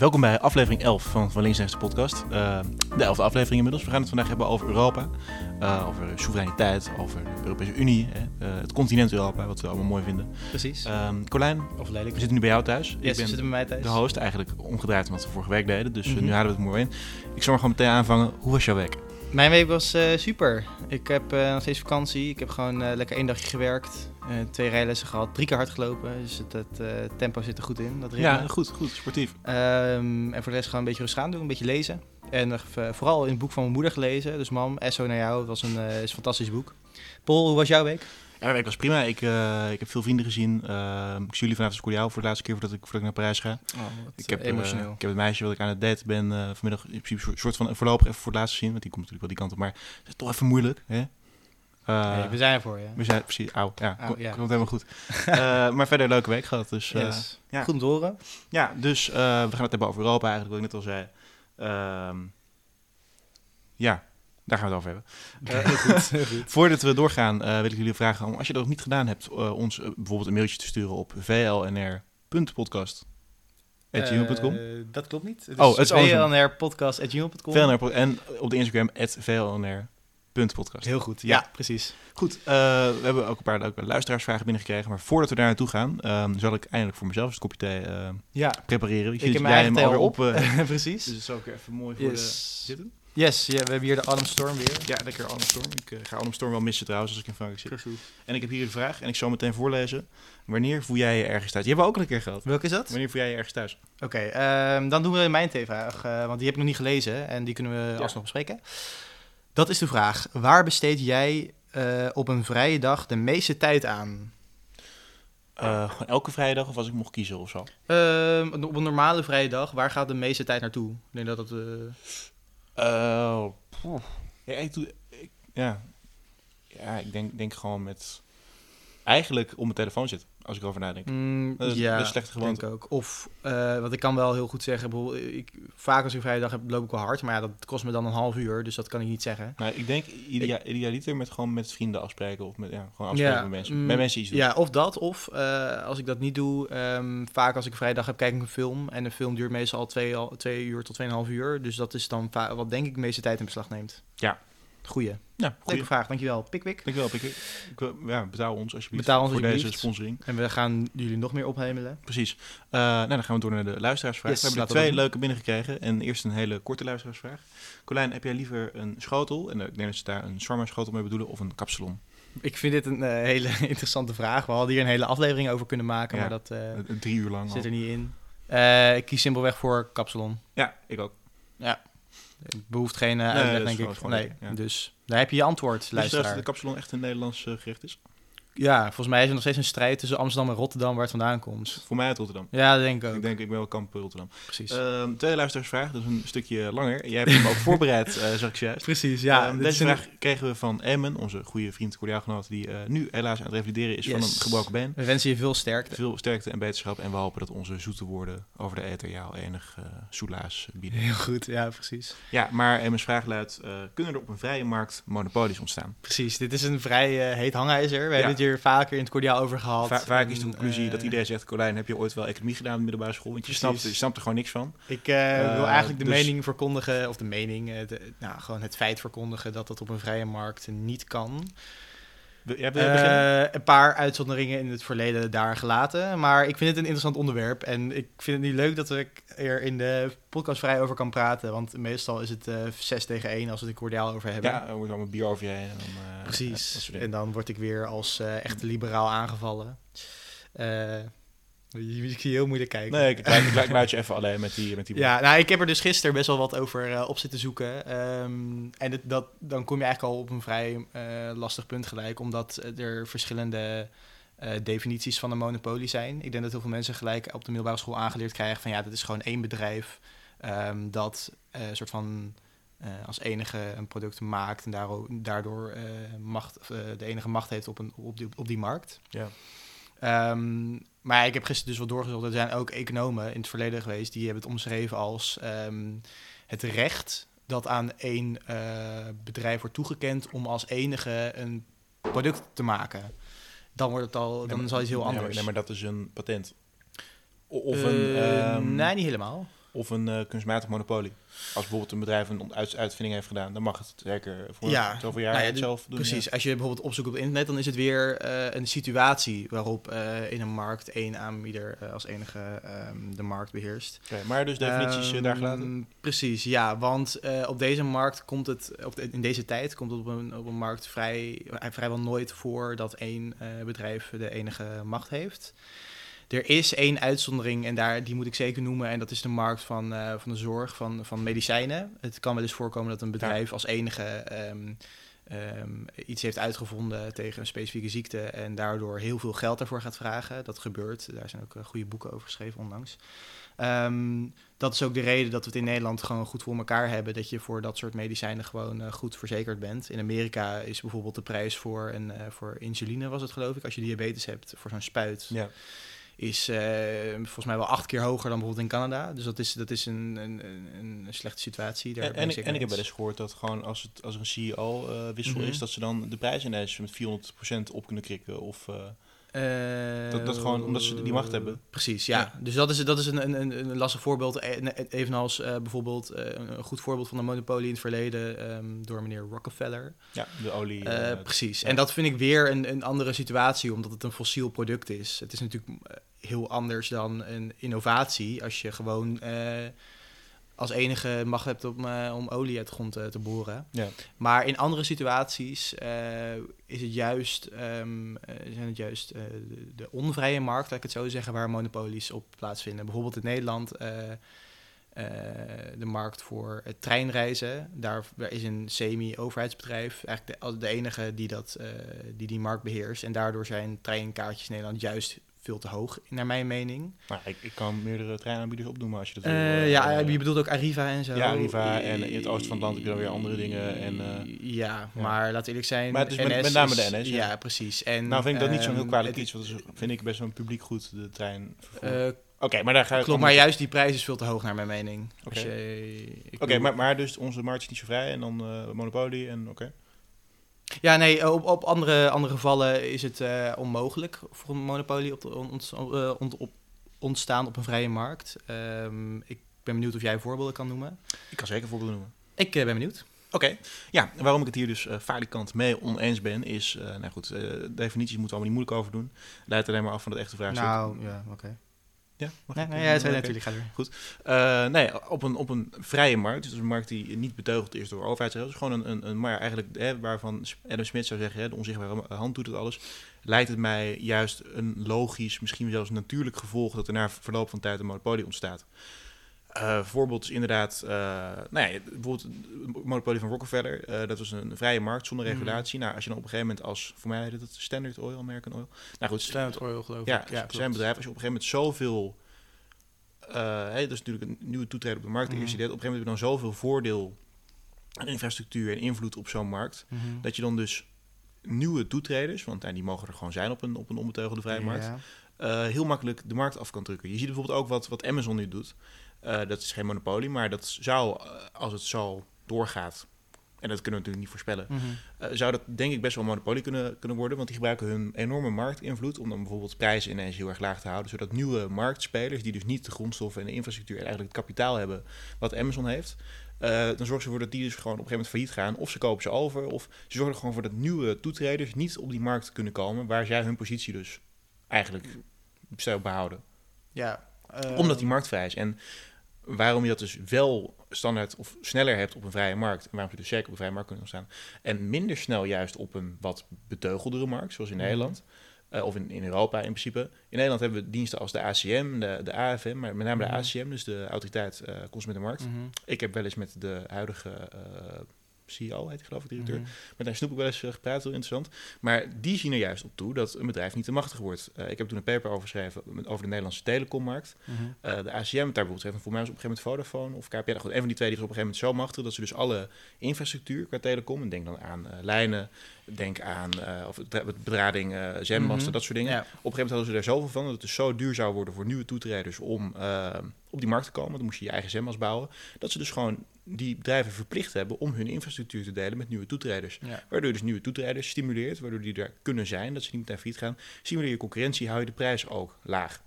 Welkom bij aflevering 11 van Van Links de podcast. Uh, de elfde aflevering inmiddels. We gaan het vandaag hebben over Europa, uh, over soevereiniteit, over de Europese Unie, hè, uh, het continent Europa, wat we allemaal mooi vinden. Precies. Um, Colijn, of lelijk. we zitten nu bij jou thuis. Yes, ik we ben zitten bij mij thuis. de host, eigenlijk omgedraaid wat we vorige week deden. Dus Mhm. nu halen we het mooi in. Ik zal maar gewoon meteen aanvangen. Hoe was jouw week? Mijn week was eh, super. Ik heb eh, nog steeds vakantie. Ik heb gewoon eh, lekker één dagje gewerkt. twee rijlessen gehad. Drie keer hard gelopen. Dus het, het tempo zit er goed in. Dat ritme. Ja, goed, goed, sportief. Ehm, en voor de rest gewoon een beetje rustig aan doen. Een beetje lezen. En vooral in het boek van mijn moeder gelezen. Dus mam, SO naar jou. Het was een, is een fantastisch boek. Paul, hoe was jouw week? Ja, mijn week was prima. Ik, eh, ik heb veel vrienden gezien. Uh, ik zie jullie vanavond Cordiaal voor de laatste keer voordat ik, voordat ik naar Parijs ga. ik, heb, eh, emotioneel. ik heb het meisje wat ik aan het daten ben eh, vanmiddag in principe een soort van voorlopig even voor het laatst gezien. Want die komt natuurlijk wel die kant op. Maar het is toch even moeilijk. Hè? Nee, we zijn er voor je. we zijn precies, auw, ja, Auw, komt ja. komt helemaal goed. Eh, maar verder een leuke week gehad. Dus, eh, Yes. ja. Goed om te horen. ja, dus eh, we gaan het hebben over Europa eigenlijk, wat ik net al zei. Ehm, ja, daar gaan we het over hebben. Goed, heel goed. Voordat we doorgaan, eh, wil ik jullie vragen om, als je dat nog niet gedaan hebt, eh, ons eh, bijvoorbeeld een mailtje te sturen op vlnr.podcast.gmail.com. Eh, dat klopt niet. Het Oh, het is vlnrpodcast.gmail.com. VLNR en op de Instagram vlnr.podcast. Heel goed, Ja. ja, precies. Goed, we hebben ook een paar leuke luisteraarsvragen binnengekregen. Maar voordat we daar naartoe gaan, ehm, zal ik eindelijk voor mezelf eens een kopje thee Ja, prepareren. Ik, ik heb zie mijn eigen jij thee al op. precies. dus dat is ook even mooi voor de zitten. Yes, ja, we hebben hier de Ademstorm weer. Ja, lekker Ademstorm. Ik eh, ga Ademstorm wel missen trouwens als ik in Frankrijk zit. Precies. En ik heb hier een vraag en ik zal meteen voorlezen. Wanneer voel jij je ergens thuis? Die hebben we ook al een keer gehad. Welke is dat? Wanneer voel jij je ergens thuis? Oké, ehm, dan doen we mijn theevraag, eh want die heb ik nog niet gelezen en die kunnen we Ja. alsnog bespreken. Dat is de vraag. Waar besteed jij eh, op een vrije dag de meeste tijd aan? Eh, gewoon elke vrijdag of als ik mocht kiezen of zo? Ehm, op een normale vrije dag, waar gaat de meeste tijd naartoe? Ik denk dat dat... poeh. ja, ik, ja. ja, ik denk, denk gewoon met... Eigenlijk op mijn telefoon zitten, als ik erover nadenk. Mm, Dat is- ja, slechte gewoonte. denk ik ook. Of, eh wat ik kan wel heel goed zeggen, bijvoorbeeld, ik, vaak als ik een vrije dag heb, loop ik wel hard. Maar ja, dat kost me dan een half uur, dus dat kan ik niet zeggen. Nou, ik denk idea, idealiter met gewoon met vrienden afspreken of met, ja, gewoon afspreken Ja, met mensen. mm, met mensen iets doen. Ja, of dat. Of eh, als ik dat niet doe, ehm, vaak als ik een vrije dag heb, kijk ik een film. En een film duurt meestal al twee, al twee uur tot tweeënhalf uur. Dus dat is dan wat denk ik de meeste tijd in beslag neemt. Ja. Goeie. Ja. Leuke vraag, dankjewel. Pickwick. Dankjewel, Pikkie. Ik wil- Ja, betaal ons alsjeblieft Betaal ons voor deze sponsoring. En we gaan jullie nog meer ophemelen. Precies. Eh, nou, dan gaan we door naar de luisteraarsvraag. Yes, we hebben er twee leuke binnengekregen. En eerst een hele korte luisteraarsvraag. Colijn, heb jij liever een schotel, en ik denk dat ze daar een shawarma schotel mee bedoelen, of een kapsalon? Ik vind dit een eh, hele interessante vraag. We hadden hier een hele aflevering over kunnen maken, Ja. maar dat eh, drie uur lang. zit al. er niet in. Eh, ik kies simpelweg voor kapsalon. Ja, ik ook. Het behoeft geen eh, uitleg, denk ik. nee, ja. dus daar heb je je antwoord, Dus dat luisteraar. de kapsalon echt een Nederlands eh, gericht is? Ja, volgens mij is er nog steeds een strijd tussen Amsterdam en Rotterdam waar het vandaan komt. Voor mij uit Rotterdam. Ja, dat denk ik ook. Ik denk, ik ben wel kamp Rotterdam. Precies. Ehm, tweede luisteraarsvraag, dat is een stukje langer. Jij hebt hem ook voorbereid, zag ik zojuist. Precies, ja. Ehm, deze is een- vraag kregen we van Emmen, onze goede vriend, cordiaalgenoot, die eh, nu helaas aan het revalideren is van een gebroken been. We wensen je veel sterkte. Veel sterkte en beterschap en we hopen dat onze zoete woorden over de ether jou enig eh soelaas bieden. Heel goed, ja, precies. Ja, maar Emmens vraag luidt, kunnen er op een vrije markt monopolies ontstaan? Precies, dit is een vrij heet hangijzer. We Ja. hebben hier vaker in het cordiaal over gehad. Va- vaak is de conclusie eh, dat iedereen zegt, Colijn, heb je ooit wel economie gedaan op de middelbare school? Want je snapt, je snapt er gewoon niks van. Ik eh, Eh, wil eigenlijk de dus- mening verkondigen, of de mening, eh, de, nou, gewoon het feit verkondigen dat dat op een vrije markt niet kan. Jij wil? Eh, een paar uitzonderingen in het verleden daar gelaten. Maar ik vind het een interessant onderwerp. En ik vind het niet leuk dat ik er in de podcast vrij over kan praten. Want meestal is het eh 6 tegen 1 als we het cordiaal over hebben. Ja, er wordt allemaal bier over je heen. En dan, eh, Precies. en dan word ik weer als echte liberaal aangevallen. Je- ik zie je heel moeilijk kijken. Nee, ik, ik, laat- je even alleen met die, met die Ja, nou, ik heb er dus gisteren best wel wat over eh, op zitten zoeken. Ehm, en het, dat, dan kom je eigenlijk al op een vrij eh, lastig punt gelijk, omdat er verschillende eh, definities van een monopolie zijn. Ik denk dat heel veel mensen gelijk op de middelbare school aangeleerd krijgen van ja, dat is gewoon één bedrijf ehm, dat een soort van als enige een product maakt en daardoor, daardoor macht, de enige macht heeft op, een, op, die, op die markt. Ja. Ehm, maar ik heb gisteren dus wat doorgezocht. Er zijn ook economen in het verleden geweest die hebben het omschreven als ehm, het recht dat aan één eh, bedrijf wordt toegekend om als enige een product te maken. Dan wordt het al, dan Nee, zal iets heel nee, maar- anders. Nee, maar dat is een patent. Of Eh, een... ehm, nee, niet helemaal. Of een uh, kunstmatig monopolie. Als bijvoorbeeld een bedrijf een uit uitvinding heeft gedaan, dan mag het zeker voor ja, zoveel jaar nou ja, zelf doen. Precies. Als je bijvoorbeeld opzoekt op internet, dan is het weer uh, een situatie waarop uh, in een markt één aanbieder als enige um, de markt beheerst. Okay, maar dus definities um, daar gelaten? Precies, ja. Want op deze markt komt het, op de, in deze tijd komt het op een, op een markt vrij, vrijwel nooit voor dat één bedrijf de enige macht heeft. Er is één uitzondering en daar, die moet ik zeker noemen. En dat is de markt van, uh, van de zorg, van, van medicijnen. Het kan wel eens voorkomen dat een bedrijf als enige um, um, iets heeft uitgevonden tegen een specifieke ziekte. En daardoor heel veel geld ervoor gaat vragen. Dat gebeurt. Daar zijn ook uh, goede boeken over geschreven onlangs. Um, dat is ook de reden dat we het in Nederland gewoon goed voor elkaar hebben. Dat je voor dat soort medicijnen gewoon uh, goed verzekerd bent. In Amerika is bijvoorbeeld de prijs voor, een, uh, voor insuline, was het geloof ik, als je diabetes hebt, voor zo'n spuit. Ja is uh, volgens mij wel acht keer hoger dan bijvoorbeeld in Canada. Dus dat is, dat is een, een, een slechte situatie. Daar en, en, ik, en ik heb wel eens gehoord dat gewoon als, het, als er een CEO-wissel uh, mm -hmm. is, dat ze dan de prijs ineens met 400% op kunnen krikken. Of, uh, dat, dat gewoon omdat ze die macht hebben. Precies, ja. ja. Dus dat is, dat is een, een, een lastig voorbeeld. Evenals uh, bijvoorbeeld uh, een goed voorbeeld van de monopolie in het verleden um, door meneer Rockefeller. Ja, de olie. Precies. Ja. En dat vind ik weer een, een andere situatie, omdat het een fossiel product is. Het is natuurlijk heel anders dan een innovatie als je gewoon als enige macht hebt om, uh, om olie uit de grond uh, te boren. Ja. Maar in andere situaties uh, is het juist, um, zijn het juist de, de, onvrije markt, laat ik het zo zeggen, waar monopolies op plaatsvinden. Bijvoorbeeld in Nederland de markt voor treinreizen. Daar is een semi-overheidsbedrijf eigenlijk de, de, enige die, dat, die die markt beheerst. En daardoor zijn treinkaartjes in Nederland juist veel te hoog, naar mijn mening. Nou, ik, ik kan meerdere treinaanbieders opnoemen als je dat uh, wil. Uh, ja, je bedoelt ook Arriva en zo. Ja, Arriva en in het oosten van het land heb je dan weer andere dingen. En, uh, ja, ja, maar laat eerlijk zijn. Maar het is NS met, met name de NS. Ja, ja precies. En, nou vind ik dat niet zo'n heel ehm, kwalijk iets, want dat vind ik best wel een publiek goed, de trein. Oké, okay, maar daar ga ik... Klopt, maar juist die prijs is veel te hoog naar mijn mening. Oké, okay. maar, maar dus onze markt is niet zo vrij en dan monopolie en oké. Ja, nee, op, op andere, andere gevallen is het uh, onmogelijk voor een monopolie op, ont, uh, ont, op ontstaan op een vrije markt. Um, ik ben benieuwd of jij voorbeelden kan noemen. Ik kan zeker voorbeelden noemen. Ik uh, ben benieuwd. Oké, okay. ja, waarom ik het hier dus uh, falikant mee oneens ben, is, nou goed, definities moeten we allemaal niet moeilijk over doen. Leidt alleen maar af van het echte vraagstuk. Nou, ja, oké. Okay. Ja, mag nee, nee, ja, zei natuurlijk. Ga Goed. Uh, nee, op een, op een vrije markt, dus een markt die niet beteugeld is door overheidsregels, gewoon een, een, een maar eigenlijk hè, waarvan Adam Smith zou zeggen, hè, de onzichtbare hand doet het alles, lijkt het mij juist een logisch, misschien zelfs natuurlijk gevolg dat er na verloop van tijd een monopolie ontstaat. Uh, voorbeeld is inderdaad, uh, nou ja, bijvoorbeeld het monopolie van Rockefeller. Uh, dat was een vrije markt zonder mhm. regulatie. Mm. Nou, als je dan op een gegeven moment als, voor mij heet het Standard Oil, American Oil. Nou goed, Standard Oil geloof ik. Ja, ja zijn bedrijf. Als je op een gegeven moment zoveel, hey, dat is natuurlijk een nieuwe toetreden op de markt. Mm. Eerst op een gegeven moment heb je dan zoveel voordeel aan infrastructuur en invloed op zo'n markt. Mm -hmm. Dat je dan dus nieuwe toetreders, want die mogen er gewoon zijn op een, op een onbeteugelde vrije markt. Heel makkelijk de markt af kan drukken. Je ziet bijvoorbeeld ook wat, wat Amazon nu doet. Uh, dat is geen monopolie, maar dat zou, uh, als het zo doorgaat, en dat kunnen we natuurlijk niet voorspellen, mm -hmm. uh, zou dat denk ik best wel een monopolie kunnen, kunnen worden. Want die gebruiken hun enorme marktinvloed om dan bijvoorbeeld prijzen ineens heel erg laag te houden. Zodat nieuwe marktspelers, die dus niet de grondstoffen en de infrastructuur en eigenlijk het kapitaal hebben wat Amazon heeft, dan zorgen ze ervoor dat die dus gewoon op een gegeven moment failliet gaan. Of ze kopen ze over, of ze zorgen er gewoon voor dat nieuwe toetreders niet op die markt kunnen komen, waar zij hun positie dus eigenlijk behouden. Ja. Omdat die markt vrij is. En waarom je dat dus wel standaard of sneller hebt op een vrije markt. En waarom je dus zeker op een vrije markt kunnen ontstaan. En minder snel juist op een wat beteugeldere markt, zoals in mhm. Nederland. Uh, of in, in Europa in principe. In Nederland hebben we diensten als de ACM, de, de AFM, maar met name de ACM, dus de Autoriteit uh, Consumentenmarkt. Mm -hmm. Ik heb wel eens met de huidige uh, CEO, heet geloof ik, directeur. Mm -hmm. Met daar snoep ik wel eens gepraat, heel interessant. Maar die zien er juist op toe dat een bedrijf niet te machtig wordt. Uh, ik heb toen een paper over geschreven over de Nederlandse telecommarkt. Mm -hmm. uh, de ACM, daar bijvoorbeeld heeft voor mij was op een gegeven moment Vodafone of KPN. Goed, een van die twee die is op een gegeven moment zo machtig dat ze dus alle infrastructuur qua telecom, en denk dan aan lijnen, denk aan uh, of bedrading, uh, mm -hmm. dat soort dingen. Ja. Op een gegeven moment hadden ze er zoveel van dat het dus zo duur zou worden voor nieuwe toetreders om uh, op die markt te komen. Dan moest je je eigen zendmast bouwen. Dat ze dus gewoon die bedrijven verplicht hebben om hun infrastructuur te delen met nieuwe toetreders. Ja. Waardoor dus nieuwe toetreders stimuleert, waardoor die er kunnen zijn, dat ze niet meteen failliet gaan. Stimuleer je concurrentie, hou je de prijs ook laag.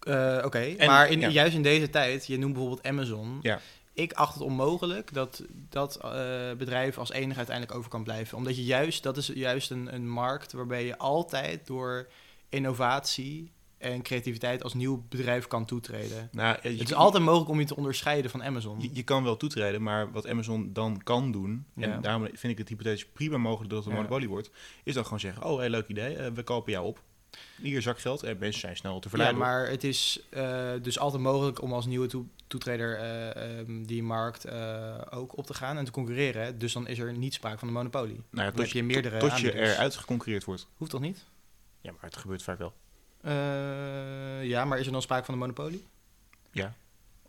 Eh, Oké, maar in, ja. juist in deze tijd, je noemt bijvoorbeeld Amazon. Ja. Ik acht het onmogelijk dat dat eh, bedrijf als enige uiteindelijk over kan blijven. Omdat je juist, dat is juist een, een markt waarbij je altijd door innovatie en creativiteit als nieuw bedrijf kan toetreden. Nou, je, Het is altijd mogelijk om je te onderscheiden van Amazon. Je, je kan wel toetreden, maar wat Amazon dan kan doen, Ja. en daarom vind ik het hypothetisch prima mogelijk dat het een Ja. monopolie wordt, is dan gewoon zeggen, oh, hey, leuk idee, eh, we kopen jou op. Hier zakgeld en mensen zijn snel te Ja, verleiden. maar het is eh, dus altijd mogelijk om als nieuwe toe- toetreder eh, ehm, die markt eh, ook op te gaan en te concurreren. Dus dan is er niet sprake van een monopolie. nou ja, Dan tot, heb je meerdere tot je aanbieders. eruit geconcurreerd wordt. Hoeft toch niet? Ja, maar het gebeurt vaak wel. Eh, ja, maar is er dan sprake van een monopolie? Ja.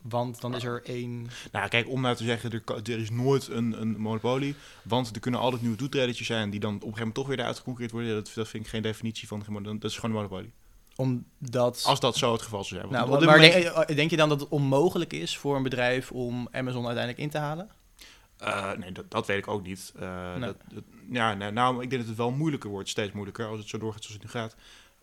Want dan is er één... Nou, kijk, om nou te zeggen, er, er is nooit een, een monopolie, want er kunnen altijd nieuwe toetredertjes zijn die dan op een gegeven moment toch weer eruit geconcurreerd worden. Dat, dat vind ik geen definitie van, dat is gewoon een monopolie. Omdat... Als dat zo het geval zou zijn. Nou, maar moment- denk, denk je dan dat het onmogelijk is voor een bedrijf om Amazon uiteindelijk in te halen? Eh, nee, dat, dat weet ik ook niet. Eh, Nee. dat, dat- ja, nou, nou, ik denk dat het wel moeilijker wordt, steeds moeilijker, als het zo doorgaat zoals het nu gaat.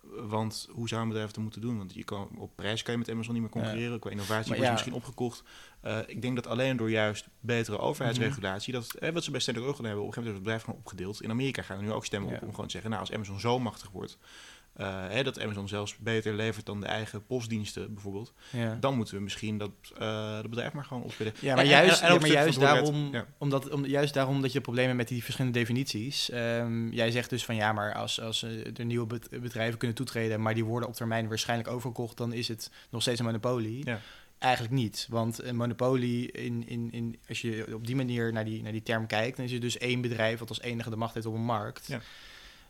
Want hoe zou een bedrijf het moeten doen? Want je kan, op prijs kan je met Amazon niet meer concurreren. Qua innovatie wordt ja. misschien opgekocht. Eh, ik denk dat alleen door juist betere overheidsregulatie... dat, eh, wat ze bij Standard Oil hebben... op een gegeven moment is het bedrijf gewoon opgedeeld. In Amerika gaan er nu ook stemmen Ja. op om gewoon te zeggen... nou, als Amazon zo machtig wordt... eh, hè, dat Amazon zelfs beter levert dan de eigen postdiensten bijvoorbeeld... Ja. dan moeten we misschien dat eh het bedrijf maar gewoon opsplitten. Ja, maar En- juist, en- ja, maar juist, daarom, Ja. omdat, om, juist daarom dat je problemen hebt met die verschillende definities. Ehm, jij zegt dus van ja, maar als, als eh, er nieuwe bedrijven kunnen toetreden, maar die worden op termijn waarschijnlijk overgekocht, dan is het nog steeds een monopolie. Ja. Eigenlijk niet, want een monopolie, in, in, in, als je op die manier naar die, naar die term kijkt, dan is er dus één bedrijf wat als enige de macht heeft op een markt. Ja.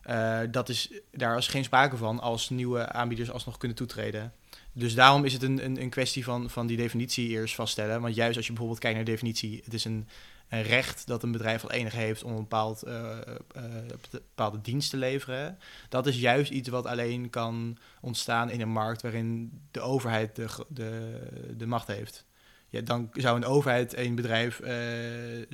Eh, dat is, daar is geen sprake van als nieuwe aanbieders alsnog kunnen toetreden. Dus daarom is het een, een, een kwestie van, van die definitie eerst vaststellen. Want juist als je bijvoorbeeld kijkt naar de definitie, het is een, een recht dat een bedrijf als enige heeft om een bepaald, eh, eh, bepaalde dienst te leveren. Dat is juist iets wat alleen kan ontstaan in een markt waarin de overheid de, de, de macht heeft. Ja, dan zou een overheid een bedrijf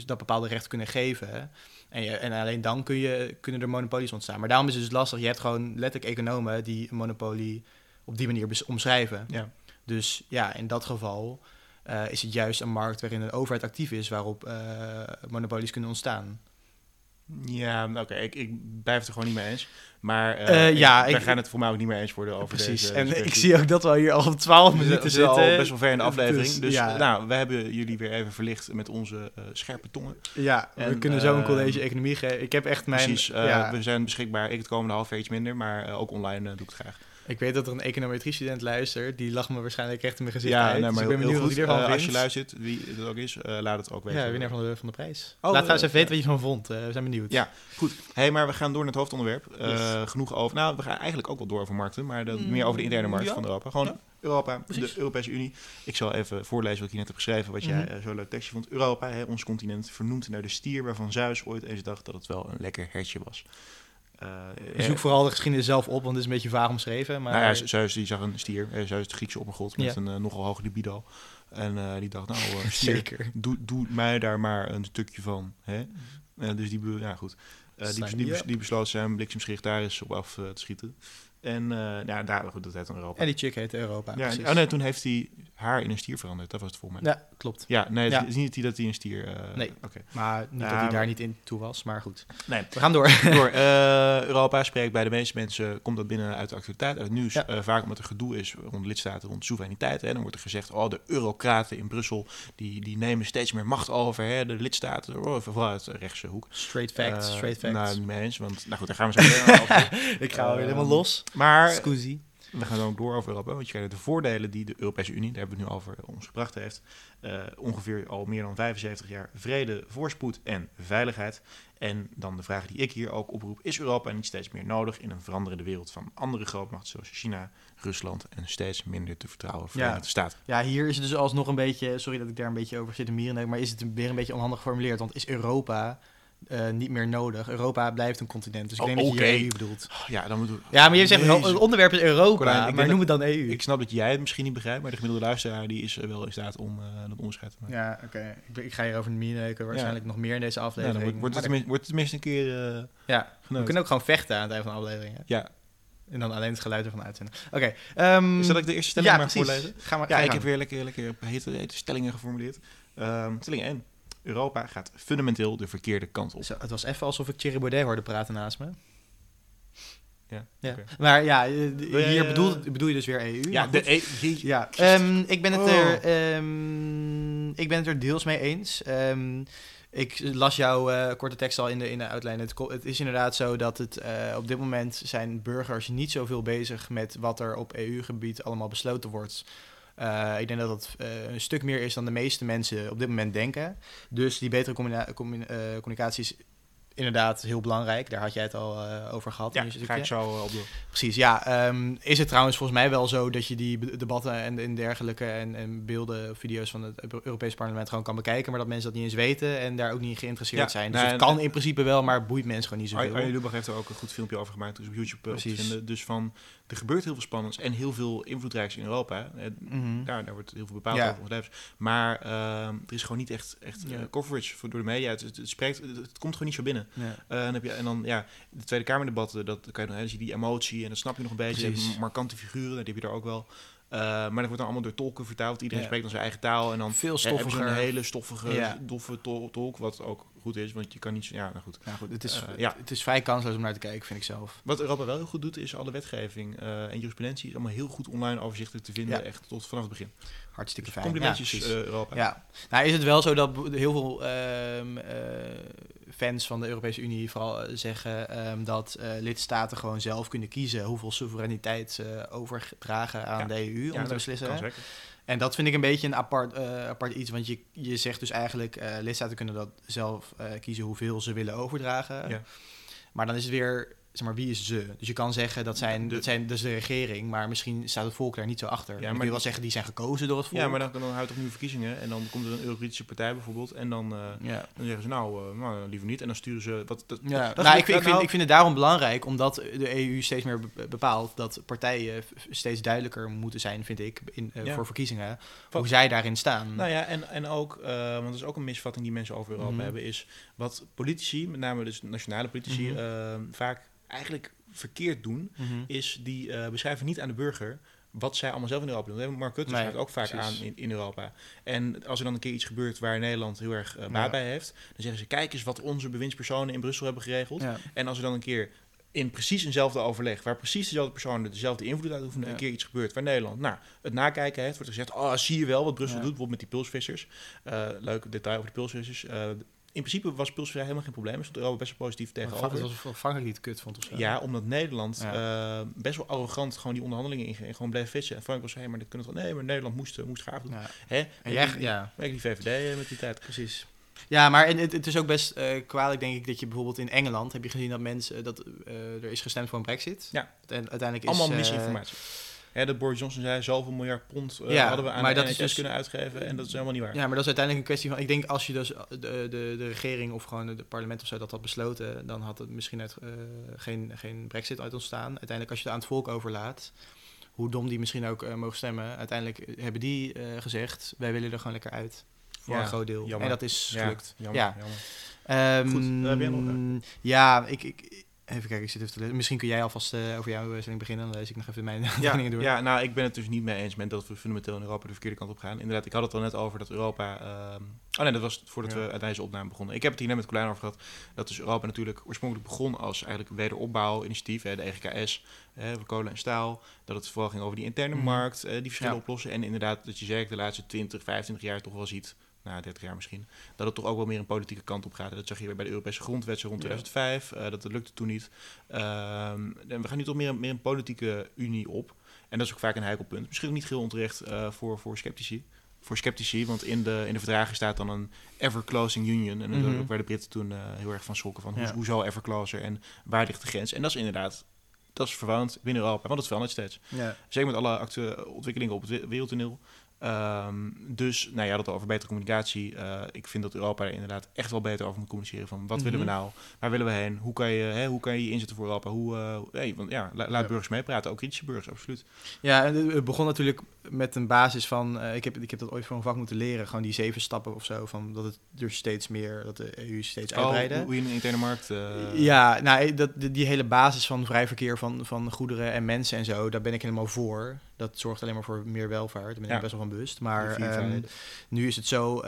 dat bepaalde rechten kunnen geven. En, je, en alleen dan kun je, kunnen er monopolies ontstaan. Maar daarom is het dus lastig. Je hebt gewoon letterlijk economen die een monopolie op die manier omschrijven. Ja. Dus ja, in dat geval eh, is het juist een markt waarin een overheid actief is, waarop eh, monopolies kunnen ontstaan. Ja, oké, ik, ik blijf het er gewoon niet mee eens. Maar eh, Eh, ik- ja, wij ik- gaan het voor mij ook niet meer eens worden over Precies. deze en ik zie ook dat we hier al op 12 We minuten zitten zitten. al best wel ver in de aflevering. Dus, Dus, ja. nou, we hebben jullie weer even verlicht met onze eh, scherpe tongen. Ja, we En, kunnen zo een college economie geven. Ik heb echt mijn... Precies, eh, ja, we zijn beschikbaar. Ik het komende half jaar iets minder, maar eh, ook online eh, doe ik het graag. Ik weet dat er een econometrie-student luistert. Die lacht me waarschijnlijk echt in mijn gezicht ja, uit. nee, dus maar ik ben heel, benieuwd wat goed. hij ervan Eh, als je luistert, wie het ook is, eh, laat het ook weten. Ja, winnaar van de, van de prijs. Oh, Laat trouwens even weten wat je van vond. Eh, we zijn benieuwd. Ja. Goed, hey, maar we gaan door naar het hoofdonderwerp. Eh, Yes. Genoeg over. Nou, we gaan eigenlijk ook wel door over markten, maar dat, Mm, meer over de interne markt ja. van Europa. Gewoon Ja. Europa, Precies. de Europese Unie. Ik zal even voorlezen wat ik hier net heb geschreven, wat jij eh, zo leuk tekstje vond. Europa, hè, ons continent, vernoemd naar de stier waarvan Zeus ooit eens dacht dat het wel een lekker hertje was. Eh, Ik zoek vooral de geschiedenis zelf op, want het is een beetje vaag omschreven. Maar nou ja, Zeus die zag een stier. Eh, Zeus, de Griekse oppergod, met Ja. een eh, nogal hoge libido. En eh, die dacht, nou, eh, stier, zeker. doe, doe mij daar maar een stukje van. Hè? Eh, dus die, ja, goed. Eh, die, die, die besloot zijn bliksemschicht daar eens op af eh, te schieten. En eh, ja, daar, goed, dat heet dan Europa. En die chick heet Europa. ja, oh nee, toen heeft hij haar in een stier veranderd. Dat was het volgens mij. Ja, klopt. Ja, nee, het Ja. is niet dat hij een stier... eh, Nee. Oké. Maar niet dat hij maar- daar niet in toe was, maar goed. Nee. We gaan door. Door eh, Europa spreekt bij de meeste mensen, komt dat binnen uit de actualiteit, uit het nieuws. Ja. Vaak omdat er gedoe is rond lidstaten, rond soevereiniteit. Hè. Dan wordt er gezegd, oh, de eurocraten in Brussel, die, die nemen steeds meer macht over. Hè. De lidstaten, oh, vooral uit de rechtse hoek. Straight facts, straight facts. Nou, niet mee eens, want nou goed, daar gaan we zo meteen over. ik ga alweer eh, helemaal los. Maar Scusi. we gaan dan ook door over Europa, want je krijgt de voordelen die de Europese Unie, daar hebben we het nu over, ons gebracht heeft. Eh, ongeveer al meer dan 75 jaar vrede, voorspoed en veiligheid. En dan de vraag die ik hier ook oproep, is Europa niet steeds meer nodig in een veranderende wereld van andere grootmachten zoals China, Rusland en steeds minder te vertrouwen Verenigde Staten? Ja, hier is het dus alsnog een beetje, sorry dat ik daar een beetje over zit te mieren, maar is het weer een beetje onhandig geformuleerd, want is Europa eh, niet meer nodig? Europa blijft een continent, dus ik Oh, denk dat je EU bedoelt. Oh, ja, dan we... Ja, maar je zegt Jezus. het onderwerp is Europa, ik maar noem het dan EU. Ik snap dat jij het misschien niet begrijpt, maar de gemiddelde luisteraar die is eh, wel in staat om eh, dat onderscheid te maken. Ja, oké. Ik, ik ga hierover neuken, waarschijnlijk nog meer in deze Ja, aflevering. dan wordt, wordt, het tenminste, wordt het tenminste een keer ja, we kunnen ook gewoon vechten aan het einde van de aflevering. hè? Ja, En dan alleen het geluid ervan uitzenden. Oké. ehm, Is dat ik de eerste stelling ja, maar precies. voorlezen? Ga maar, Ja, ik heb weer lekker, lekker hete, hete stellingen geformuleerd. Ehm, stelling 1. Europa gaat fundamenteel de verkeerde kant op. Zo, het was even alsof ik Thierry Baudet hoorde praten naast me. Ja. Maar ja, eh, hier eh, bedoel, bedoel je dus weer EU. Ja, maar de goed. e. Ja, ehm, ik, ben het Oh. er, ehm, ik ben het er deels mee eens. Ehm, ik las jouw eh, korte tekst al in de, in de outline. Het, is inderdaad zo dat het op dit moment zijn burgers niet zoveel bezig met wat er op EU-gebied allemaal besloten wordt. Eh, ik denk dat dat eh, een stuk meer is dan de meeste mensen op dit moment denken. Dus die betere eh, communicatie is inderdaad heel belangrijk. Daar had jij het al eh, over gehad. Ja, ga ik zo eh, op. Precies, ja. ehm, is het trouwens volgens mij wel zo dat je die debatten en, en dergelijke en, en beelden, video's van het Euro- Europees Parlement gewoon kan bekijken, maar dat mensen dat niet eens weten en daar ook niet geïnteresseerd Ja, zijn. Dus nou, het en- kan in principe wel, maar het boeit mensen gewoon niet Arjen zoveel. Lubach heeft er ook een goed filmpje over gemaakt. Dus op YouTube eh, Precies. vinden. Dus van, er gebeurt heel veel spannends en heel veel invloedrijks in Europa. Eh, Mhm. Daar, daar wordt heel veel bepaald Ja. over. Maar ehm, er is gewoon niet echt, echt coverage voor, door de media. Het, het, het spreekt, het, het komt gewoon niet zo binnen. Ja. Eh, en, dan heb je, en dan, ja, de Tweede Kamerdebatten, dat kan je dan zie je die emotie en dat snap je nog een beetje. Je hebt Precies. markante figuren, die heb je daar ook wel. Eh, maar dat wordt dan allemaal door tolken vertaald. Iedereen Ja. spreekt dan zijn eigen taal. En dan Veel ja, heb je stoffiger. zo'n hele stoffige, doffe tol- tolk, wat ook goed is. Want je kan niet, zo- ja, nou goed. Nou goed, het is, Eh, ja. het is vrij kansloos om naar te kijken, vind ik zelf. Wat Europa wel heel goed doet, is alle wetgeving eh, en jurisprudentie is allemaal heel goed online overzichtelijk te vinden. Ja. Echt tot vanaf het begin. Hartstikke Dus fijn. complimentjes Ja, eh. Europa. Ja, nou is het wel zo dat heel veel ehm, eh, fans van de Europese Unie vooral zeggen ehm, dat lidstaten gewoon zelf kunnen kiezen hoeveel soevereiniteit ze overdragen aan Ja. de EU om Ja, te beslissen. En dat vind ik een beetje een apart, eh, apart iets, want je, je zegt dus eigenlijk, eh lidstaten kunnen dat zelf eh, kiezen hoeveel ze willen overdragen. Ja. Maar dan is het weer, zeg maar, wie is ze? Dus je kan zeggen dat zijn, De- dat zijn dus de regering, maar misschien staat het volk daar niet zo achter. Ja, maar je die- zeggen die zijn gekozen door het volk. Ja, maar dan, dan houdt toch nu verkiezingen en dan komt er een Eurokritische partij bijvoorbeeld. En dan, eh, Ja. dan zeggen ze nou, eh, nou, liever niet. En dan sturen ze... Wat, dat, Ja, dat- nou, dat- ik, vind, ik, nou- vind, ik vind het daarom belangrijk, omdat de EU steeds meer be- bepaalt dat partijen steeds duidelijker moeten zijn, vind ik, in, eh, Ja. voor verkiezingen, Wat- hoe zij daarin staan. Nou ja, en, en ook, want dat is ook een misvatting die mensen over Europa Mhm. hebben, is wat politici, met name dus nationale politici, Mhm. vaak eigenlijk verkeerd doen, Mhm. is die eh, beschrijven niet aan de burger wat zij allemaal zelf in Europa doen. Dat Mark Rutte Nee, ook vaak precies. aan in, in Europa. En als er dan een keer iets gebeurt waar Nederland heel erg eh, baat Ja. bij heeft, dan zeggen ze, kijk eens wat onze bewindspersonen in Brussel hebben geregeld. Ja. En als er dan een keer in precies eenzelfde overleg, waar precies dezelfde personen dezelfde invloed uitoefenen, Ja. een keer iets gebeurt waar Nederland nou, het nakijken heeft, wordt gezegd, oh, zie je wel wat Brussel Ja. doet, bijvoorbeeld met die pulsvissers. Eh leuk detail over de pulsvissers. In principe was pulsvisserij helemaal geen probleem, stond Europa best wel positief Dat tegenover. was Frankrijk niet kut vond of zo. Ja, omdat Nederland Ja. eh, best wel arrogant gewoon die onderhandelingen inging en gewoon bleef vissen. En Frank was, hé, maar dit kunnen toch... Nee, maar Nederland moest, eh, moest graag doen. Ja. Hè? En jij, ja, ik die VVD eh, met die tijd. precies. Ja, maar en het, het is ook best eh kwalijk, denk ik, dat je bijvoorbeeld in Engeland heb je gezien dat mensen dat er is gestemd voor een Brexit. Ja. En uiteindelijk is Allemaal misinformatie. Hè, dat Boris Johnson zei, zoveel miljard pond eh, Ja, hadden we aan maar de dat is dus- kunnen uitgeven. En dat is helemaal niet waar. Ja, maar dat is uiteindelijk een kwestie van. Ik denk als je dus de, de, de regering of gewoon het parlement of zo dat had besloten, dan had het misschien uit, eh, geen, geen brexit uit ontstaan. Uiteindelijk, als je het aan het volk overlaat, hoe dom die misschien ook eh, mogen stemmen, uiteindelijk hebben die eh, gezegd: wij willen er gewoon lekker uit. Voor Ja, een groot deel. jammer. En dat is Ja, gelukt. Jammer, Ja. jammer. Goed, eh, heb jij nog, Ja, ik, ik, even kijken, ik zit even te lezen. Misschien kun jij alvast eh, over jouw stelling beginnen, dan lees ik nog even mijn Ja, dingen door. ja, nou, ik ben het dus niet mee eens met dat we fundamenteel in Europa de verkeerde kant op gaan. Inderdaad, ik had het al net over dat Europa... ehm, oh nee, dat was voordat Ja. we aan deze opname begonnen. Ik heb het hier net met Colijn over gehad. Dat dus Europa natuurlijk oorspronkelijk begon als eigenlijk wederopbouwinitiatief. Hè, de EGKS, hè, voor kolen en staal. Dat het vooral ging over die interne Mhm. markt, eh, die verschillen Ja. oplossen. En inderdaad, dat je zeker de laatste 20, 25 jaar toch wel ziet... Nou, 30 jaar misschien. Dat het toch ook wel meer een politieke kant op gaat. Dat zag je bij de Europese grondwet zo rond Ja. 2005. eh, dat, dat lukte toen niet. Ehm, en we gaan nu toch meer, meer een politieke unie op. En dat is ook vaak een heikel punt. Misschien ook niet heel onterecht eh, voor, voor sceptici. Voor sceptici, want in de, in de verdragen staat dan een ever-closing union. En dat ook waar de Britten toen eh, heel erg van schrokken. Van hoe, Ja. hoezo ever-closer en waar ligt de grens? En dat is inderdaad, dat is verwarrend binnen Europa. Want het verandert steeds. Ja. Zeker met alle actu- ontwikkelingen op het we- wereldtoneel. Ehm, dus, nou ja, dat over betere communicatie. Eh, ik vind dat Europa er inderdaad echt wel beter over moet communiceren. Van wat willen we Mhm. nou? Waar willen we heen? Hoe kan je hè, hoe kan je, inzetten voor Europa? Hoe, eh, hey, want ja, la- laat Ja. burgers meepraten. Ook kritische burgers, absoluut. Ja, en het begon natuurlijk met een basis van, eh, ik, heb, ik heb dat ooit voor een vak moeten leren, gewoon die zeven stappen of zo, van dat het dus steeds meer, dat de EU steeds Oh, uitbreiden. hoe je in de interne markt... eh, Ja, nou, eh, dat, die, hele basis van vrij verkeer van, van goederen en mensen en zo, daar ben ik helemaal voor. Dat zorgt alleen maar voor meer welvaart. Daar ben ik Ja. best wel van bewust. Maar ehm, nu is het zo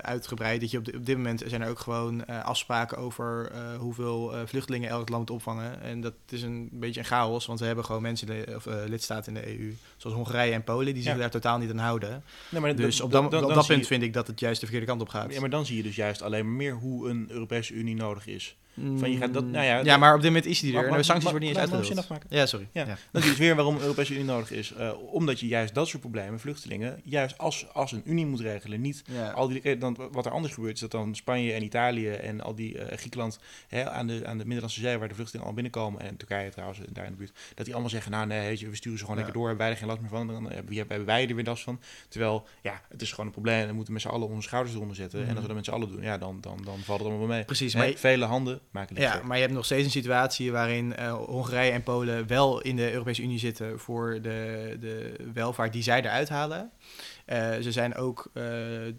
uitgebreid dat je op, op dit moment zijn er ook gewoon afspraken over hoeveel vluchtelingen elk land moet opvangen. En dat is een beetje een chaos, want we hebben gewoon mensen, of, lidstaten in de EU, zoals Hongarije en Polen, die zich Ja. daar totaal niet aan houden. Nee, maar Dus op dat, dan- dan- op dat punt je- vind ik dat het juist de verkeerde kant op gaat. Ja, maar dan zie je dus juist alleen maar meer hoe een Europese Unie nodig is. Van je gaat dat- Mm, nou ja, ja, maar op dit moment is die er. En de sancties worden niet eens uitgedeeld. afmaken. Ja, sorry. Ja. Ja. Dat is dus weer waarom de Europese Unie nodig is. Eh, omdat je juist dat soort problemen, vluchtelingen, juist als, als een Unie moet regelen. Niet Ja. al die, eh, dan, wat er anders gebeurt, is dat dan Spanje en Italië en al die eh, Griekenland hè, aan, de, aan de Middellandse Zee, waar de vluchtelingen al binnenkomen, en Turkije trouwens, daar in de buurt, dat die allemaal zeggen, nou nee, we sturen ze gewoon lekker door, hebben wij er geen last meer van, dan hebben, wij er weer last van. Terwijl, ja, het is gewoon een probleem en we moeten met z'n allen onze schouders eronder zetten. Mhm. En als we dat met z'n allen doen, ja, dan, dan, dan valt het allemaal wel mee. Precies, maar vele handen het Ja, maar je hebt nog steeds een situatie waarin eh, Hongarije en Polen wel in de Europese Unie zitten voor de, de welvaart die zij eruit halen. Eh, ze zijn ook eh,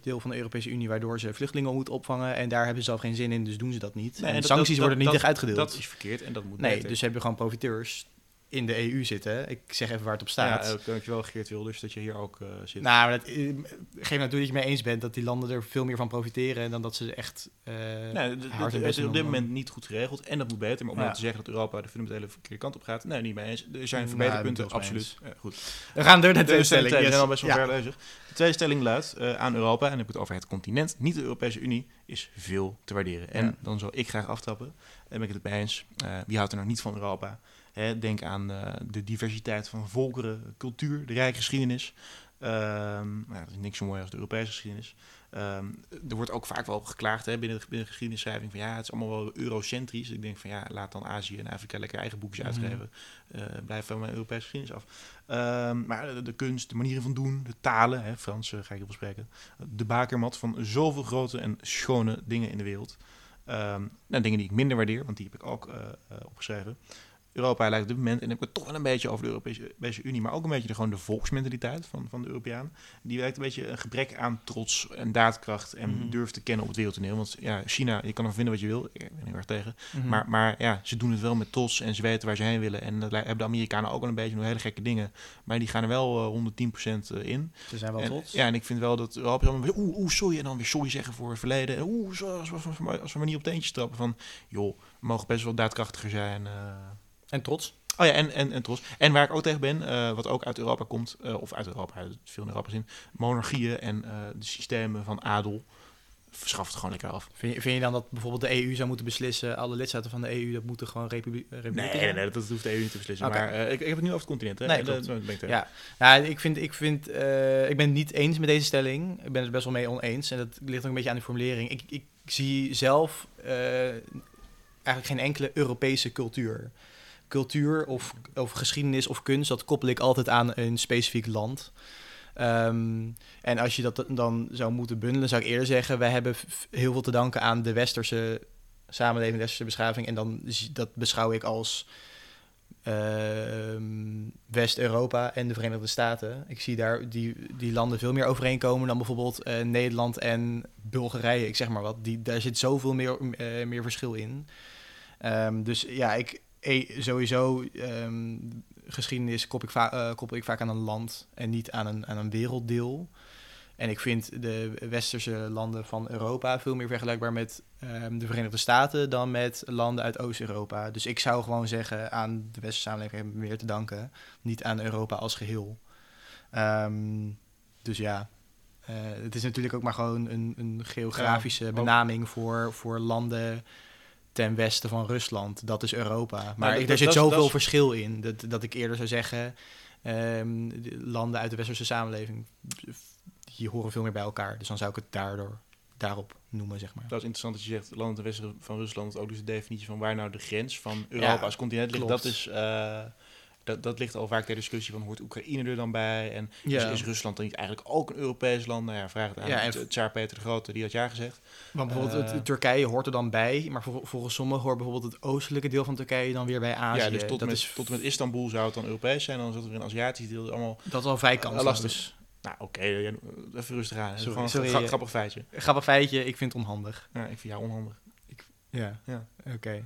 deel van de Europese Unie waardoor ze vluchtelingen moeten opvangen en daar hebben ze zelf geen zin in, dus doen ze dat niet. Nee, en en dat- sancties dat- worden niet echt uitgedeeld. Dat is verkeerd en dat moet nee, beter. dus heb je gewoon profiteurs in de EU zitten. Ik zeg even waar het op staat. Ja, uh, dankjewel Geert Wilders dat je hier ook eh, zit. Nou, maar dat, eh, geef nou toe dat je mee eens bent dat die landen er veel meer van profiteren dan dat ze echt eh Nee, het- hard is op dit om- moment niet goed geregeld en dat moet beter. Maar om Ja. nou te zeggen dat Europa de fundamentele verkeerde kant op gaat, nee, niet mee eens. Er zijn Nou, verbeterpunten, absoluut. Ja, goed. We gaan door naar de De tweede stelling, we zijn al best wel Ja. ver bezig. De tweede stelling luidt aan Europa, en dan heb ik het over het continent, niet de Europese Unie, is veel te waarderen. En Ja. dan zal ik graag aftrappen, en ben ik het mee eens. Wie houdt er nog niet van Europa? Hè, denk aan eh, de diversiteit van volkeren, cultuur, de rijke geschiedenis. Ehm, nou, dat is niks zo mooi als de Europese geschiedenis. Ehm, er wordt ook vaak wel geklaagd hè, binnen, de, binnen de geschiedenisschrijving van ja, het is allemaal wel eurocentrisch. Ik denk van ja, laat dan Azië en Afrika lekker eigen boekjes Mhm. uitgeven. Eh, blijf van mijn Europese geschiedenis af. Ehm, maar de, de kunst, de manieren van doen, de talen, hè, Frans eh, ga ik heel veel spreken. De bakermat van zoveel grote en schone dingen in de wereld. Nou, dingen die ik minder waardeer, want die heb ik ook opgeschreven. Europa lijkt op dit moment, en dan heb ik het toch wel een beetje over de Europese, Europese Unie, maar ook een beetje de, gewoon de volksmentaliteit van, van de Europeaan. Die lijkt een beetje een gebrek aan trots en daadkracht en Mhm. durf te kennen op het wereldtoneel. Want ja, China, je kan er vinden wat je wil, ik ben er heel erg tegen. Mhm. Maar, maar ja, ze doen het wel met trots en ze weten waar ze heen willen. En dat hebben de Amerikanen ook wel een beetje nog hele gekke dingen. Maar die gaan er wel eh, 110% in. Ze zijn wel En, trots. ja, en ik vind wel dat Europa allemaal weer, oeh, oeh, sorry. En dan weer sorry zeggen voor het verleden. En oeh, als, we, als, we, als we maar niet op teentjes trappen van, joh, we mogen best wel daadkrachtiger zijn. eh. En trots. Oh ja, en, en, en trots. En waar ik ook tegen ben, eh, wat ook uit Europa komt, eh, of uit Europa, uit veel in Europa zin, monarchieën en eh, de systemen van adel. Verschaf het gewoon lekker af. Vind je, vind je dan dat bijvoorbeeld de EU zou moeten beslissen, alle lidstaten van de EU, dat moeten gewoon republi Nee, dat hoeft de EU niet te beslissen. Maar ik, ik heb het nu over het continent. Hè? Nee, dat- ben ik tegen. Ja, nou, ik, vind, ik, vind, ik ben het niet eens met deze stelling. Ik ben het best wel mee oneens. En dat ligt ook een beetje aan de formulering. Ik, ik zie zelf eigenlijk geen enkele Europese cultuur. Cultuur of, of geschiedenis of kunst, dat koppel ik altijd aan een specifiek land. Ehm, en als je dat dan zou moeten bundelen, zou ik eerder zeggen... wij hebben heel veel te danken aan de westerse samenleving, de westerse beschaving. En dan dat beschouw ik als ehm, West-Europa en de Verenigde Staten. Ik zie daar die, die landen veel meer overeenkomen dan bijvoorbeeld eh, Nederland en Bulgarije, ik zeg maar wat. Die, daar zit zoveel meer, eh, meer verschil in. Ehm, dus ja, ik sowieso ehm, geschiedenis koppel ik, eh, koppel ik vaak aan een land en niet aan een, aan een werelddeel. En ik vind de westerse landen van Europa veel meer vergelijkbaar met ehm, de Verenigde Staten dan met landen uit Oost-Europa. Dus ik zou gewoon zeggen aan de westerse samenleving meer te danken, niet aan Europa als geheel. Ehm, dus ja, eh, het is natuurlijk ook maar gewoon een, een geografische Ja, benaming voor, voor landen ten westen van Rusland. Dat is Europa. Maar dat- ik, dat- er zit zoveel is- verschil in dat, dat ik eerder zou zeggen. ehm, de landen uit de westerse samenleving die horen veel meer bij elkaar. Dus dan zou ik het daardoor daarop noemen, zeg maar. Dat is interessant dat je zegt, landen ten westen van Rusland, ook dus de definitie van waar nou de grens van Europa Ja, als continent ligt. klopt. Dat is, eh, dat, dat ligt al vaak ter discussie van hoort Oekraïne er dan bij? En Ja. is, is Rusland dan niet eigenlijk ook een Europees land? Nou ja, vraag het aan Ja, en- het Tsaar Peter de Grote, die had ja gezegd. Want bijvoorbeeld Eh. het- Turkije hoort er dan bij, maar vol- volgens sommigen hoort bijvoorbeeld het oostelijke deel van Turkije dan weer bij Azië. ja, dus tot, dat, met, is, tot met Istanbul zou het dan Europees zijn. Dan zat er weer een Aziatisch deel allemaal... dat is al vrij kansloos. lastig. Dus, Nou, oké, ja, even rustig aan. Sorry, Gewoon sorry, een gra- eh. grappig feitje. grappig feitje, ik vind het onhandig. Ja, ik vind jou onhandig. Ja, Ja. oké.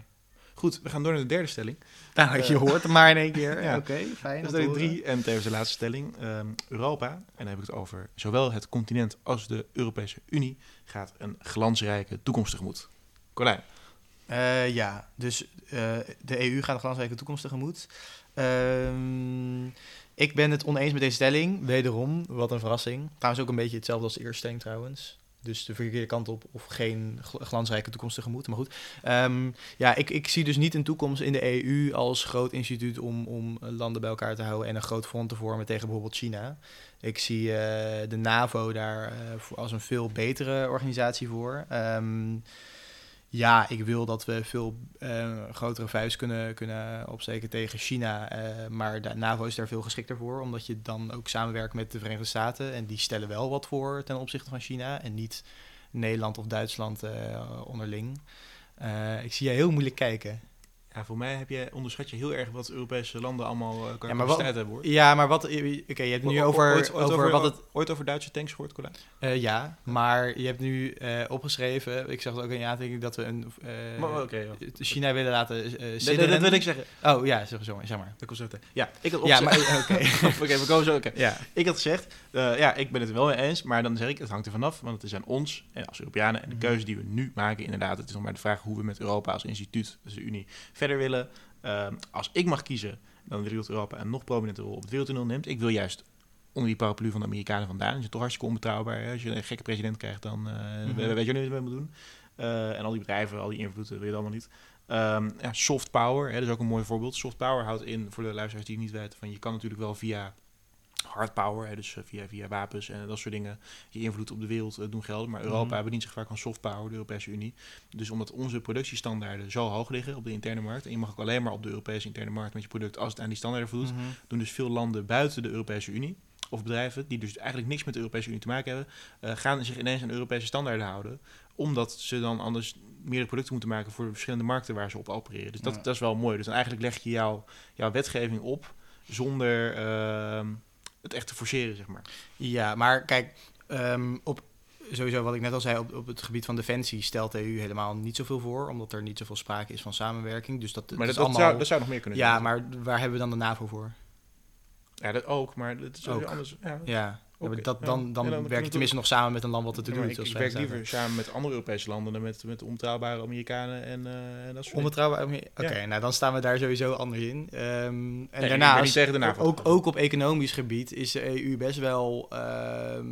Goed, we gaan door naar de derde stelling. Nou, je Eh. hoort het maar in één keer. Ja. Oké, fijn. Dat om is te stelling drie en tevens de laatste stelling. Ehm, Europa, en dan heb ik het over zowel het continent als de Europese Unie, gaat een glansrijke toekomst tegemoet. Colijn. Eh, ja, dus eh, de EU gaat een glansrijke toekomst tegemoet. Ehm, ik ben het oneens met deze stelling. Wederom, wat een verrassing. Trouwens ook een beetje hetzelfde als de eerste stelling trouwens. Dus de verkeerde kant op of geen gl- glansrijke toekomst tegemoet. Maar goed, Ehm, ja, ik, ik zie dus niet een toekomst in de EU als groot instituut om, om landen bij elkaar te houden en een groot front te vormen tegen bijvoorbeeld China. Ik zie eh, de NAVO daar eh, als een veel betere organisatie voor. Ehm, ja, ik wil dat we veel eh, grotere vuist kunnen, kunnen opsteken tegen China. eh, maar de NAVO is daar veel geschikter voor, omdat je dan ook samenwerkt met de Verenigde Staten. En die stellen wel wat voor ten opzichte van China. En niet Nederland of Duitsland eh, onderling. Ik zie je heel moeilijk kijken. Ja, voor mij heb je, onderschat je heel erg wat Europese landen allemaal uh, Ja, maar capaciteit wat- hebben hoor. Ja, maar wat... Oké, je hebt nu O- o- over, ooit, ooit over, wat het... Ooit over Duitse tanks gehoord, Colijn? eh, ja, maar je hebt nu eh, opgeschreven... Ik zeg het ook in je aantekening dat we een... Maar, ja. China willen laten uh, dat, dat, wil ik zeggen. Oh ja, zeg, zo, zeg maar. Dat komt zo meteen. Ja, ik had Ja, opgezegd- maar oké. Oké, we komen zo. oké. ja. Ik had gezegd, ja, ik ben het er wel mee eens, maar dan zeg ik, het hangt er vanaf, want het is aan ons en als Europeanen en de Mhm. keuze die we nu maken, inderdaad, het is nog maar de vraag hoe we met Europa als instituut, dus de Unie, verder willen. Ehm, als ik mag kiezen, dan wil dat Europa een nog prominente rol op het wereldtoneel neemt. Ik wil juist onder die paraplu van de Amerikanen vandaan. Dat is toch hartstikke onbetrouwbaar. Hè? Als je een gekke president krijgt, dan eh, Mhm. we- weet je niet wat je moet doen. Eh, en al die bedrijven, al die invloed, dat wil je allemaal niet. Ehm, ja, soft power, hè, dat is ook een mooi voorbeeld. Soft power houdt in, voor de luisteraars die het niet weten, van je kan natuurlijk wel via hard power, hè, dus eh, via, via wapens en dat soort dingen, je invloed op de wereld eh, doen gelden. Maar Europa Mhm. bedient zich vaak van soft power, de Europese Unie. Dus omdat onze productiestandaarden zo hoog liggen op de interne markt, en je mag ook alleen maar op de Europese interne markt met je product als het aan die standaarden voldoet, Mhm. doen dus veel landen buiten de Europese Unie, of bedrijven die dus eigenlijk niks met de Europese Unie te maken hebben, eh, gaan zich ineens aan Europese standaarden houden, omdat ze dan anders meerdere producten moeten maken voor de verschillende markten waar ze op opereren. Dus dat, Ja. dat is wel mooi. Dus dan eigenlijk leg je jouw, jouw wetgeving op zonder ehm, het echt te forceren, zeg maar. Ja, maar kijk, ehm, op sowieso wat ik net al zei, op, op het gebied van defensie stelt de EU helemaal niet zoveel voor, omdat er niet zoveel sprake is van samenwerking. Dus dat, Maar dat is dat, allemaal... zou, dat zou nog meer kunnen ja, maar waar hebben we dan de NAVO voor? Ja, dat ook, maar dat is ook. anders. Ja. Ja, ja, dat, dan, Ja, dan dan werk we je tenminste nog samen met een land wat het te doen heeft. ik, ik werk liever samen met andere Europese landen dan met, met onbetrouwbare Amerikanen en, eh, en dat soort dingen. Onbetrouwbaar. Oké, nou dan staan we daar sowieso anders in. Ehm, en ben daarnaast, de NAVO. ook, ook op economisch gebied is de EU best wel. ehm,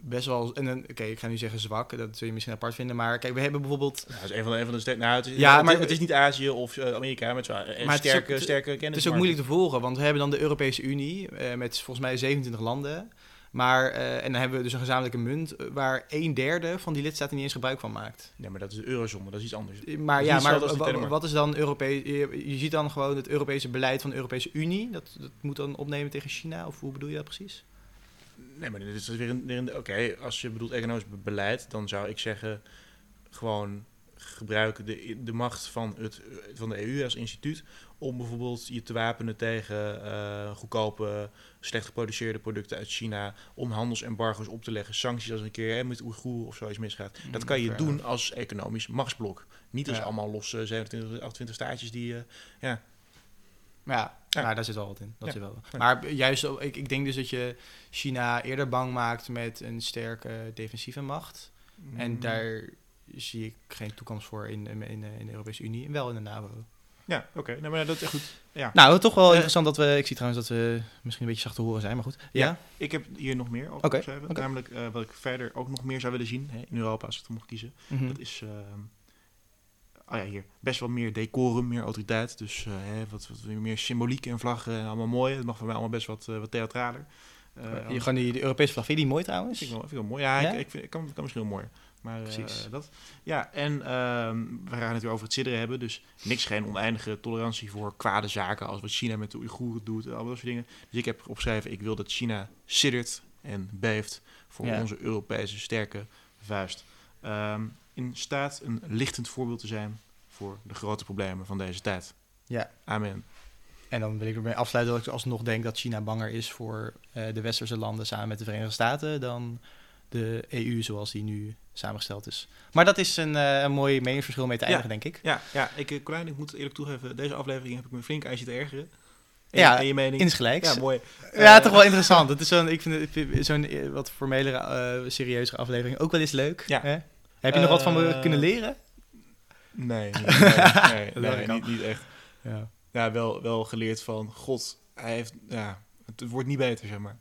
best wel. En dan- Oké, ik ga nu zeggen zwak, dat zul je misschien apart vinden. Maar kijk, we hebben bijvoorbeeld. Ja, dat is een van de, een van de sterke... Nou, het is, Ja, het, maar- het is niet Azië of eh, Amerika, met Maar het is sterke, ook- sterke Het kennis. is ook moeilijk te volgen, want we hebben dan de Europese Unie eh, met volgens mij 27 landen. Maar, eh, en dan hebben we dus een gezamenlijke munt waar een derde van die lidstaten niet eens gebruik van maakt. Nee, maar dat is de eurozone, dat is iets anders. Maar ja, maar wa- wat is dan Europees? Je, je ziet dan gewoon het Europese beleid van de Europese Unie. Dat, dat moet dan opnemen tegen China, of hoe bedoel je dat precies? Nee, maar dit is weer een... een- Oké, als je bedoelt economisch be- beleid, dan zou ik zeggen... gewoon gebruiken de, de macht van, het, van de EU als instituut... om bijvoorbeeld je te wapenen tegen eh, goedkope, slecht geproduceerde producten uit China... om handelsembargo's op te leggen, sancties als een keer hè, met Oeigoer of zoiets misgaat. Dat kan je doen als economisch machtsblok. Niet als Ja. allemaal losse 27, 28 staatjes die... eh, ja, Ja, Ja. nou, daar zit wel wat in. Dat Ja. wel. Maar juist, ook- ik, ik denk dus dat je China eerder bang maakt met een sterke defensieve macht. En mm, daar zie ik geen toekomst voor in, in, in, in de Europese Unie en wel in de NAVO. Ja, oké. Nee, maar dat is goed. Ja. Nou, toch wel Eh, interessant dat we... Ik zie trouwens dat we misschien een beetje zacht te horen zijn, maar goed. Ja? Ja. Ik heb hier nog meer oké. Namelijk eh, wat ik verder ook nog meer zou willen zien hè, in Europa als ik het mocht kiezen. Mhm. Dat is, ehm, oh ja, hier best wel meer decorum, meer autoriteit. Dus eh, hè, wat, wat meer symboliek en vlaggen, en allemaal mooi. Het mag voor mij allemaal best wat, eh, wat theatraler. Eh, je gewoon die, de Europese vlag, vind je die mooi trouwens? vind ik wel, vind ik wel mooi. Ja, Ja? Ik, ik, vind, ik kan, kan misschien wel mooi. Maar dat. Ja, en ehm, we gaan het weer over het sidderen hebben. Dus niks, geen oneindige tolerantie voor kwade zaken als wat China met de Oeigoeren doet en al dat soort dingen. Dus ik heb opgeschreven, ik wil dat China siddert en beeft voor Ja. onze Europese sterke vuist. Ehm, in staat een lichtend voorbeeld te zijn voor de grote problemen van deze tijd. Ja. Amen. En dan wil ik ermee afsluiten dat ik alsnog denk dat China banger is voor eh, de westerse landen samen met de Verenigde Staten dan de EU zoals die nu samengesteld is. Maar dat is een, eh, een mooi meningsverschil mee te Ja. eindigen, denk ik. Ja, ja ik, eh, Colijn, ik moet eerlijk toegeven, deze aflevering heb ik me flink aan je te ergeren. En, Ja, en je mening. Insgelijks. Ja, mooi. Ja, toch wel interessant. Het is zo'n, ik vind, vind zo'n wat formelere, serieuzere aflevering ook wel eens leuk. Ja. Hè? Heb je nog wat van me Eh, kunnen leren? Nee, niet, nee, nee, nee, niet, niet echt. Ja. Ja, wel, wel geleerd van, god, hij heeft, ja, het wordt niet beter, zeg maar.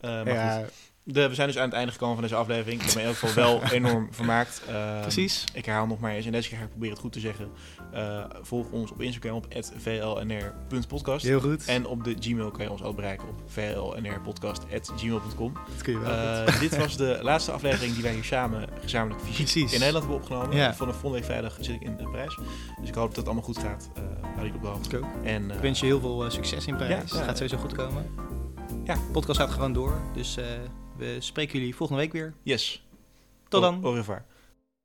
Eh, maar ja, goed, de, we zijn dus aan het einde gekomen van deze aflevering. Ik heb me in elk geval wel enorm vermaakt. Ehm, precies. Ik herhaal nog maar eens, en deze keer ga ik proberen het goed te zeggen. Eh, volg ons op Instagram op vlnr.podcast. Heel goed. En op de Gmail kan je ons al bereiken op vlnrpodcast.gmail.com. dat kun je wel. Eh dit was de laatste aflevering die wij hier samen gezamenlijk fysiek in Nederland hebben opgenomen. Ja. Vanaf volgende week vrijdag zit ik in Parijs. Dus ik hoop dat het allemaal goed gaat. hou je op de hoogte. Ik ook. En, Ik wens je heel veel succes in Parijs. Ja, Het gaat sowieso goed komen. Ja. De podcast gaat gewoon door. Dus we spreken jullie volgende week weer. yes. Tot Au- dan. Au revoir.